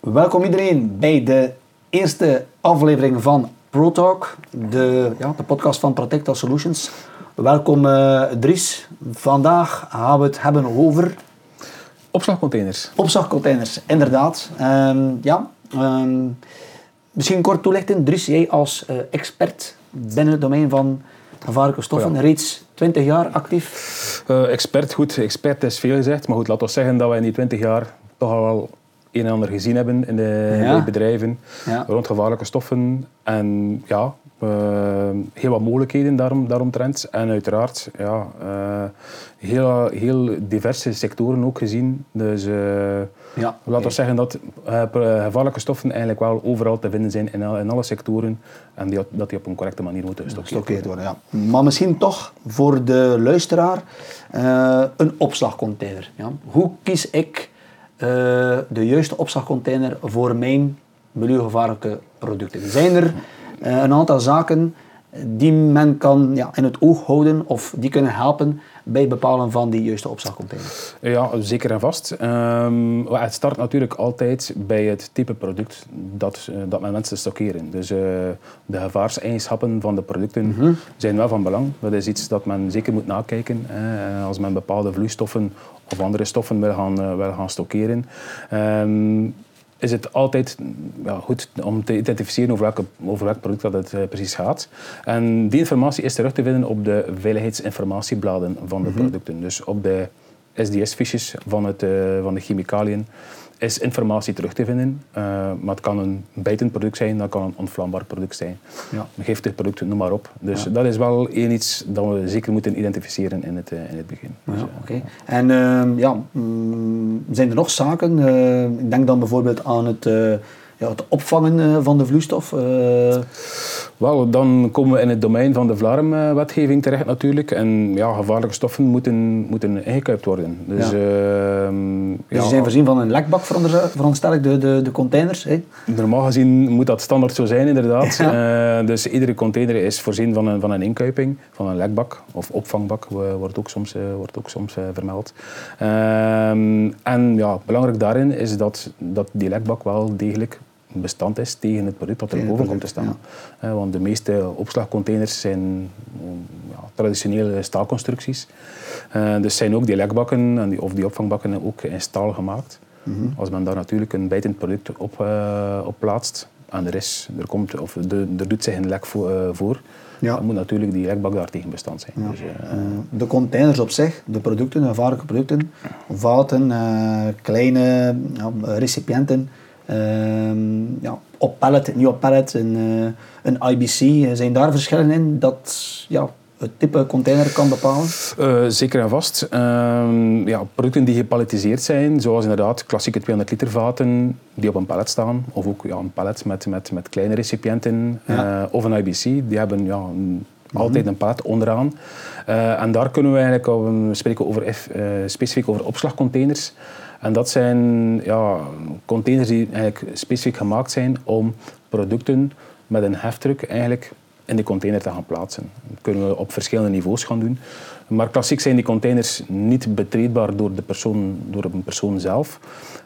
Welkom iedereen bij de eerste aflevering van ProTalk, de, ja, de podcast van Protecta Solutions. Welkom uh, Dries. Vandaag gaan we het hebben over... Opslagcontainers. Opslagcontainers, inderdaad. Um, ja, um, misschien kort toelichten. Dries, jij als uh, expert binnen het domein van gevaarlijke stoffen, oh ja. reeds 20 jaar actief? Uh, expert, goed. Expert is veel gezegd. Maar goed, laten we zeggen dat we in die 20 jaar toch al wel een en ander gezien hebben in de, ja. de bedrijven ja. rond gevaarlijke stoffen. En ja, uh, heel wat mogelijkheden daarom, daaromtrent. En uiteraard ja, uh, heel, heel diverse sectoren ook gezien. Dus uh, ja, laten we zeggen dat gevaarlijke stoffen eigenlijk wel overal te vinden zijn in, in alle sectoren. En die, dat die op een correcte manier moeten gestockeerd worden. Ja. Maar misschien toch voor de luisteraar een opslagcontainer. Ja. Hoe kies ik de juiste opslagcontainer voor mijn milieugevaarlijke producten? Zijn er uh, een aantal zaken die men kan ja, in het oog houden of die kunnen helpen bij het bepalen van die juiste opslagcontainer? Ja, zeker en vast. Um, het start natuurlijk altijd bij het type product dat, uh, dat men mensen stockeren. Dus uh, de gevaarseigenschappen van de producten mm -hmm. zijn wel van belang. Dat is iets dat men zeker moet nakijken. Hè, als men bepaalde vloeistoffen of andere stoffen wil gaan, wil gaan stockeren. Um, is het altijd ja, goed om te identificeren over, welke, over welk product dat het uh, precies gaat. En die informatie is terug te vinden op de veiligheidsinformatiebladen van de mm -hmm. producten. Dus op de SDS-fiches van, het, uh, van de chemicaliën is informatie terug te vinden. Uh, maar het kan een bijtend product zijn, dat kan een ontvlambaar product zijn. Ja. Een giftig product, noem maar op. Dus ja. dat is wel één iets dat we zeker moeten identificeren in het, uh, in het begin. Ja, dus, okay. En uh, ja, mm, zijn er nog zaken? ik denk dan bijvoorbeeld aan het ja, het opvangen van de vloeistof? Wel, dan komen we in het domein van de Vlarum-wetgeving terecht natuurlijk. En ja, gevaarlijke stoffen moeten, moeten ingekuipt worden. Dus, ja. Uh, dus ja, zijn voorzien van een lekbak, veronderstel ik, de, de, de containers? Hè? Normaal gezien moet dat standaard zo zijn, inderdaad. Ja. Uh, dus iedere container is voorzien van een, van een inkuiping, van een lekbak of opvangbak, wordt ook soms, wordt ook soms vermeld. Ehm, en ja, belangrijk daarin is dat, dat die lekbak wel degelijk bestand is tegen het product dat er boven komt te staan. Ja. Want de meeste opslagcontainers zijn ja, traditionele staalconstructies. Uh, dus zijn ook die lekbakken of die opvangbakken ook in staal gemaakt. Mm -hmm. Als men daar natuurlijk een bijtend product op, uh, op plaatst en er, is, er, komt, of de, er doet zich een lek voor, uh, voor ja. dan moet natuurlijk die lekbak daar tegen bestand zijn. Ja. Dus, de containers op zich, de producten, de gevaarlijke producten, vaten, kleine recipiënten, Uh, ja, op pallet, niet op pallet, een, een IBC. Zijn daar verschillen in dat ja, het type container kan bepalen? Uh, zeker en vast. Uh, ja, producten die gepalletiseerd zijn, zoals inderdaad klassieke 200 liter vaten die op een pallet staan, of ook ja, een pallet met, met, met kleine recipiënten, ja. of een IBC, die hebben ja, een, altijd een pallet onderaan. en daar kunnen we eigenlijk we spreken over, specifiek over opslagcontainers. En dat zijn ja, containers die eigenlijk specifiek gemaakt zijn om producten met een heftruck eigenlijk in de container te gaan plaatsen. Dat kunnen we op verschillende niveaus gaan doen. Maar klassiek zijn die containers niet betreedbaar door, de persoon, door een persoon zelf.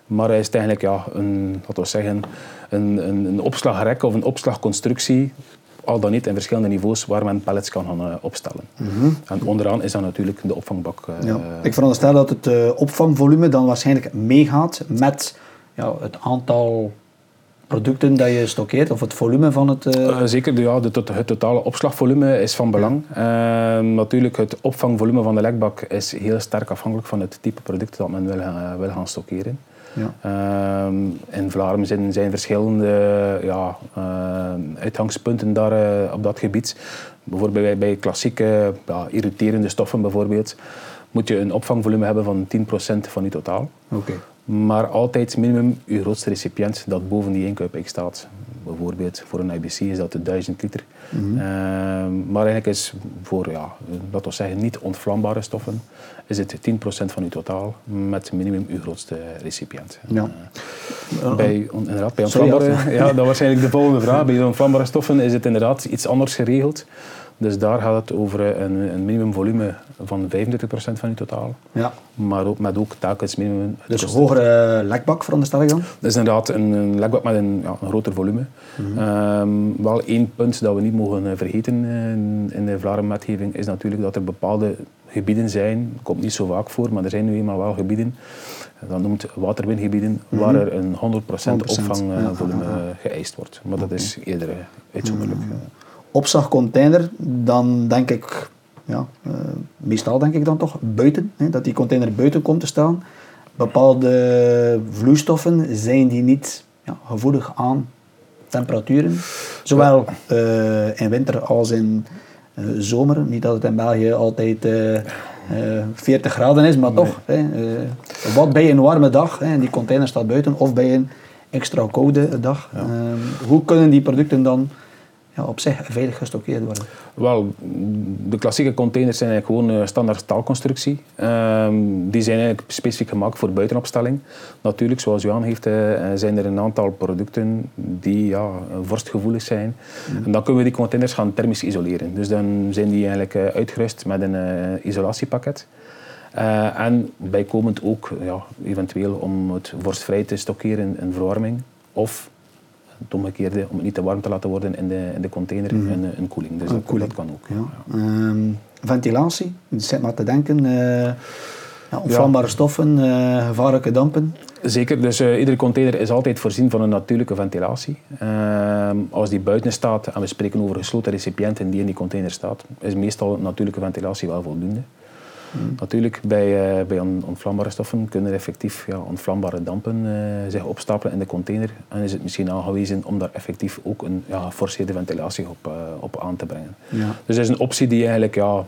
Maar hij is eigenlijk ja, een, we zeggen, een, een, een opslagrek of een opslagconstructie al dan niet in verschillende niveaus waar men pallets kan gaan uh, opstellen. Mm -hmm. En onderaan is dan natuurlijk de opvangbak. Uh, ja. Ik veronderstel dat het uh, opvangvolume dan waarschijnlijk meegaat met ja, het aantal producten dat je stockeert of het volume van het... zeker, ja, de, het totale opslagvolume is van belang. Ja. natuurlijk, het opvangvolume van de lekbak is heel sterk afhankelijk van het type product dat men wil, wil gaan stockeren. Ja. Uh, in zijn, zijn verschillende ja, uh, uitgangspunten daar, uh, op dat gebied. Bijvoorbeeld bij, bij klassieke ja, irriterende stoffen bijvoorbeeld, moet je een opvangvolume hebben van 10% van je totaal. Okay. Maar altijd minimum je grootste recipiënt dat boven die inkuiping staat. Bijvoorbeeld voor een IBC is dat de 1000 liter. Mm -hmm. uh, maar eigenlijk is voor, ja, laten we zeggen, niet ontvlambare stoffen, is het 10% van uw totaal met minimum uw grootste recipiënt. Ja. Uh, bij, inderdaad, bij ontvlambare, ja, dat was eigenlijk de volgende vraag. Bij ontvlambare stoffen is het inderdaad iets anders geregeld. Dus daar gaat het over een, een minimumvolume van 35% van je totaal. Ja. Maar ook, met ook telkens minimum... Dus een hogere lekbak veronderstel ik dan? Dat is inderdaad een, een lekbak met een, ja, een groter volume. Ehm, wel één punt dat we niet mogen eh, vergeten eh, in, in de Vlarenwetgeving is natuurlijk dat er bepaalde gebieden zijn, dat komt niet zo vaak voor, maar er zijn nu eenmaal wel gebieden, dat noemt waterwingebieden, waar er een 100%, 100%, opvangvolume ja, geëist wordt. Maar dat is eerder eh, uitzonderlijk. Opslagcontainer, dan denk ik, ja, eh, meestal denk ik dan toch buiten, hè, dat die container buiten komt te staan. Bepaalde vloeistoffen zijn die niet ja, gevoelig aan temperaturen, zowel eh, in winter als in eh, zomer. Niet dat het in België altijd eh, eh, 40 graden is, maar toch. Hè, wat bij een warme dag, hè, en die container staat buiten, of bij een extra koude dag. Hoe kunnen die producten dan ja, op zich veilig gestockeerd worden? Wel, de klassieke containers zijn eigenlijk gewoon een standaard staalconstructie. Ehm, die zijn eigenlijk specifiek gemaakt voor buitenopstelling. Natuurlijk, zoals Johan heeft, eh, zijn er een aantal producten die ja, vorstgevoelig zijn. En dan kunnen we die containers gaan thermisch isoleren. Dus dan zijn die eigenlijk eh, uitgerust met een eh, isolatiepakket. Eh, en bijkomend ook ja, eventueel om het vorstvrij te stockeren in verwarming. Of het omgekeerde, om het niet te warm te laten worden in de, in de container, een, een koeling. Dus Een dat, koeling. dat kan ook. Ja. Ehm, ventilatie, ik zit maar te denken. eh, ja, ontvlambare stoffen, eh, gevaarlijke dampen. Zeker, dus eh, iedere container is altijd voorzien van een natuurlijke ventilatie. Ehm, als die buiten staat, en we spreken over gesloten recipiënten die in die container staat, is meestal natuurlijke ventilatie wel voldoende. Natuurlijk, bij, eh, bij on- ontvlambare stoffen kunnen er effectief ja, ontvlambare dampen eh, zich opstapelen in de container. En is het misschien aangewezen om daar effectief ook een ja, geforceerde ventilatie op, eh, op aan te brengen. Ja. Dus dat is een optie die eigenlijk ja,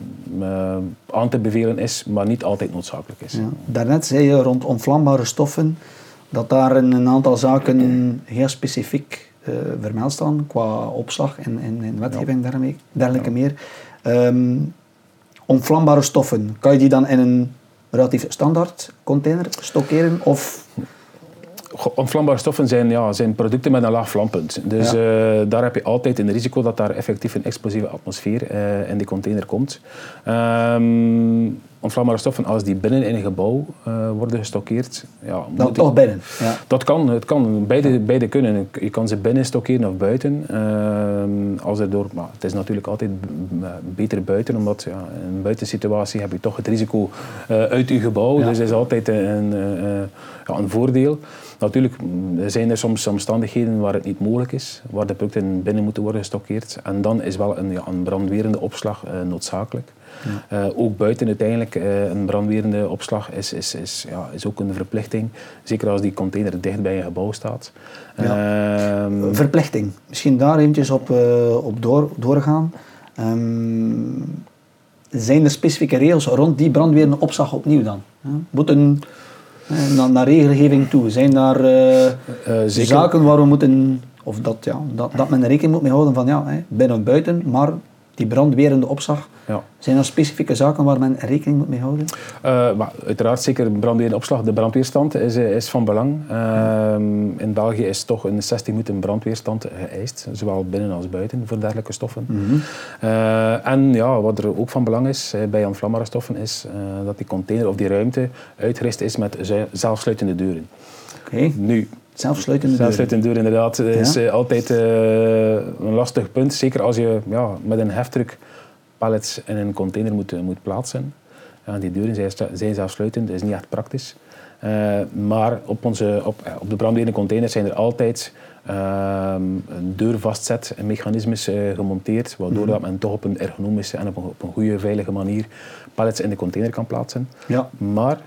aan te bevelen is, maar niet altijd noodzakelijk is. Ja. Daarnet zei je rond ontvlambare stoffen dat daar een, aantal zaken heel specifiek vermeld staan qua opslag en, en, en wetgeving daarmee, dergelijke meer. Ehm, onvlambare stoffen, kan je die dan in een relatief standaard container stockeren of Ontvlambare stoffen zijn, ja, zijn producten met een laag vlampunt. Dus eh, daar heb je altijd een risico dat daar effectief een explosieve atmosfeer eh, in die container komt. Ehm, ontvlambare stoffen, als die binnen in een gebouw eh, worden gestockeerd, ja, dan toch binnen? Ja. Dat kan, het kan. Beide, beide kunnen. Je kan ze binnen stockeren of buiten. Ehm, als er door, maar het is natuurlijk altijd beter buiten, omdat ja, in een buitensituatie heb je toch het risico eh, uit je gebouw. Dus dat is altijd een, eh, ja, een voordeel. Natuurlijk mm, zijn er soms omstandigheden waar het niet mogelijk is, waar de producten binnen moeten worden gestockeerd. En dan is wel een, ja, een brandwerende opslag eh, Eh, ook buiten uiteindelijk, eh, een brandwerende opslag is, is, is, ja, is ook een verplichting. Zeker als die container dicht bij een gebouw staat. Ehm, Verplichting. Misschien daar eventjes op, eh, op door, doorgaan. Ehm, zijn er specifieke regels rond die brandwerende opslag opnieuw dan? Ja? Moeten eh, naar, naar regelgeving toe? Zijn daar zaken waar we moeten, of dat, ja, dat, dat men rekening moet mee houden van ja, hè, binnen of buiten, maar die brandwerende opslag, ja. zijn er specifieke zaken waar men rekening moet mee houden? Eh, maar uiteraard zeker brandweerende opslag. De brandweerstand is, eh, is van belang. Ehm, in België is toch een 60 minuten brandweerstand geëist, zowel binnen als buiten voor dergelijke stoffen. Eh, en ja, wat er ook van belang is bij ontvlambare stoffen is dat die container of die ruimte uitgerust is met zelfsluitende deuren. Oké, Nu, zelfsluitende zelfsluitende deur inderdaad is eh, altijd eh, een lastig punt. Zeker als je ja, met een heftruck pallets in een container moet, eh, moet plaatsen. Ja, die deuren zijn, zijn zelfsluitend, dat is niet echt praktisch. Maar op, onze, op, op de brandweerende containers zijn er altijd ehm, een deurvastzet en mechanismes gemonteerd, waardoor dat men toch op een ergonomische en op een, op een goede, veilige manier pallets in de container kan plaatsen. Ja. Maar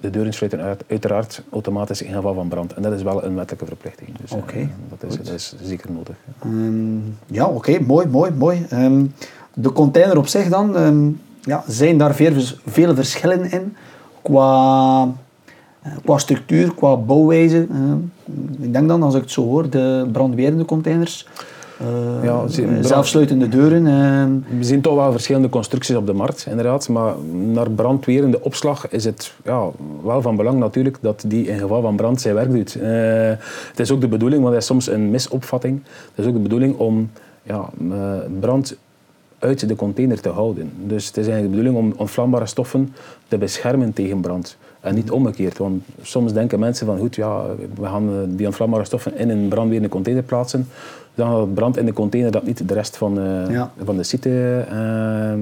de deuren sluiten uit, uiteraard automatisch in geval van brand. En dat is wel een wettelijke verplichting. Dus, eh, Oké, dat, is, dat is zeker nodig. Ehm, ja, oké, mooi, mooi, mooi. Ehm, de container op zich dan, ehm, ja, zijn daar veel, veel verschillen in qua, eh, qua structuur, qua bouwwijze? Ehm, ik denk dan, als ik het zo hoor, de brandwerende containers, Ja, ze- eh, zelfsluitende deuren. ehm, We zien toch wel verschillende constructies op de markt, inderdaad. Maar naar brandwerende opslag is het ja, wel van belang natuurlijk dat die in geval van brand zijn werk doet. Eh, het is ook de bedoeling, want dat is soms een misopvatting, het is ook de bedoeling om ja, eh, brand uit de container te houden. Dus het is eigenlijk de bedoeling om onvlambare stoffen te beschermen tegen brand. En niet omgekeerd, want soms denken mensen van goed, ja, we gaan eh, die onvlambare stoffen in een brandweerende container plaatsen. Dan gaat brand in de container dat niet de rest van, uh, van de site uh,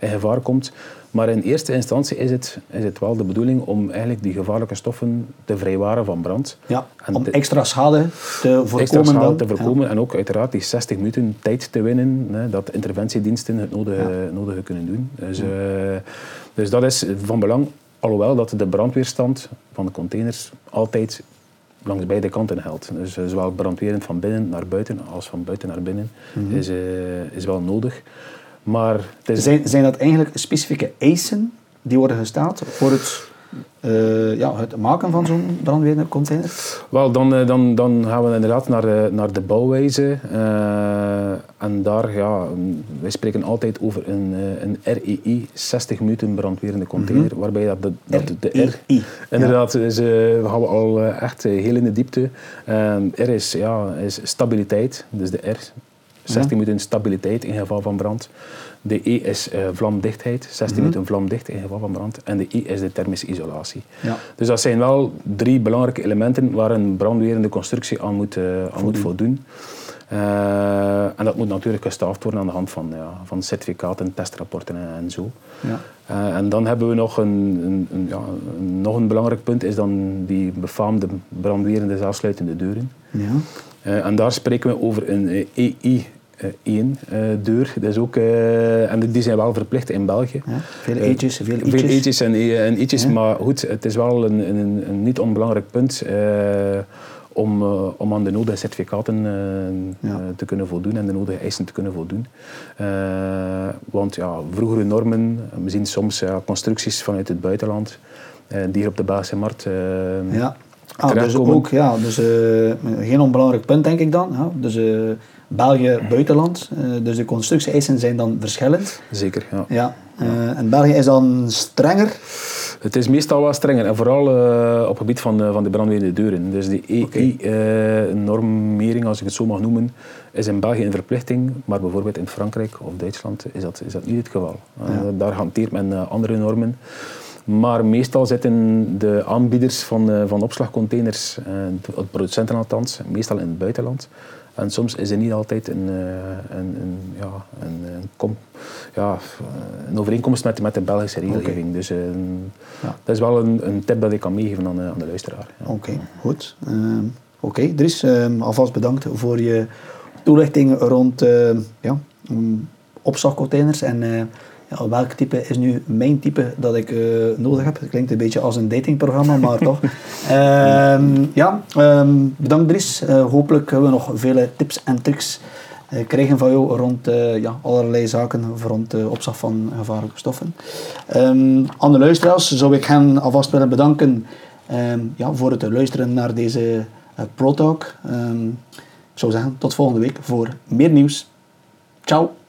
in gevaar komt. Maar in eerste instantie is het, is het wel de bedoeling om eigenlijk die gevaarlijke stoffen te vrijwaren van brand. Ja, om extra schade te voorkomen. Extra schade te voorkomen en ook uiteraard die 60 minuten tijd te winnen, hè, dat interventiediensten het nodige, nodige kunnen doen. Dus, uh, dus dat is van belang, alhoewel dat de brandweerstand van de containers altijd langs beide kanten geldt. Dus zowel brandwerend van binnen naar buiten als van buiten naar binnen mm -hmm. is, uh, is wel nodig. Maar zijn, zijn dat eigenlijk specifieke eisen die worden gesteld voor het, uh, ja, het maken van zo'n brandweercontainer? Wel, dan, uh, dan, dan gaan we inderdaad naar, uh, naar de bouwwijze. en daar, ja, wij spreken altijd over een, een REI, 60 minuten brandweerende container, mm -hmm. waarbij dat de, dat de R... Inderdaad, ja. is, we gaan we al echt heel in de diepte. R is, ja, is stabiliteit, dus de R 16 ja. minuten stabiliteit in geval van brand. De E is uh, vlamdichtheid, 16 mm minuten vlamdicht in geval van brand. En de I is de thermische isolatie. Ja. Dus dat zijn wel drie belangrijke elementen waar een brandwerende constructie aan moet, uh, aan voldoen. moet voldoen. Uh, en dat moet natuurlijk gestaafd worden aan de hand van, ja, van certificaten, testrapporten en, en zo. Ja. Uh, en dan hebben we nog een, een, een, ja, nog een belangrijk punt, is dan die befaamde brandwerende zelfsluitende deuren. Ja. Uh, en daar spreken we over een EI één uh, deur. Dat is ook, uh, en die zijn wel verplicht in België. Ja, veel eetjes, veel ietsjes. Veel eetjes en, en ietsjes, ja. maar goed, het is wel een, een, een niet onbelangrijk punt uh, om, om aan de nodige certificaten ja. te kunnen voldoen en de nodige eisen te kunnen voldoen. want ja, vroegere normen, we zien soms constructies vanuit het buitenland die hier op de Belgische markt ja. Ah, dus ook, ja, dus geen onbelangrijk punt denk ik dan. Ja. Dus België buitenland. Uh, dus de constructie-eisen zijn dan verschillend. Zeker, ja. ja. Uh, en België is dan strenger? Het is meestal wel strenger. En vooral uh, op het gebied van, van de brandweerende deuren. Dus die EI-normering, als ik het zo mag noemen, is in België een verplichting. Maar bijvoorbeeld in Frankrijk of Duitsland is dat, is dat niet het geval. Ja. daar hanteert men andere normen. Maar meestal zitten de aanbieders van, van opslagcontainers, de producenten althans, meestal in het buitenland. En soms is er niet altijd een, een, een ja, een, een, kom, ja, een overeenkomst met, met de Belgische regelgeving. Okay. Dus ja. dat is wel een, een tip dat ik kan meegeven aan, aan de luisteraar. Ja. Oké, okay, goed. Uh, Oké, okay. Dries, uh, alvast bedankt voor je toelichting rond uh, ja, opslagcontainers en ja, welk type is nu mijn type dat ik uh, nodig heb? Het klinkt een beetje als een datingprogramma, maar toch. Um, ja, um, bedankt Dries. Uh, hopelijk hebben we nog vele tips en tricks uh, krijgen van jou rond ja, allerlei zaken rond de opslag van gevaarlijke stoffen. Um, aan de luisteraars zou ik hen alvast willen bedanken ja, voor het luisteren naar deze Pro Talk. ik zou zeggen, tot volgende week voor meer nieuws. Ciao!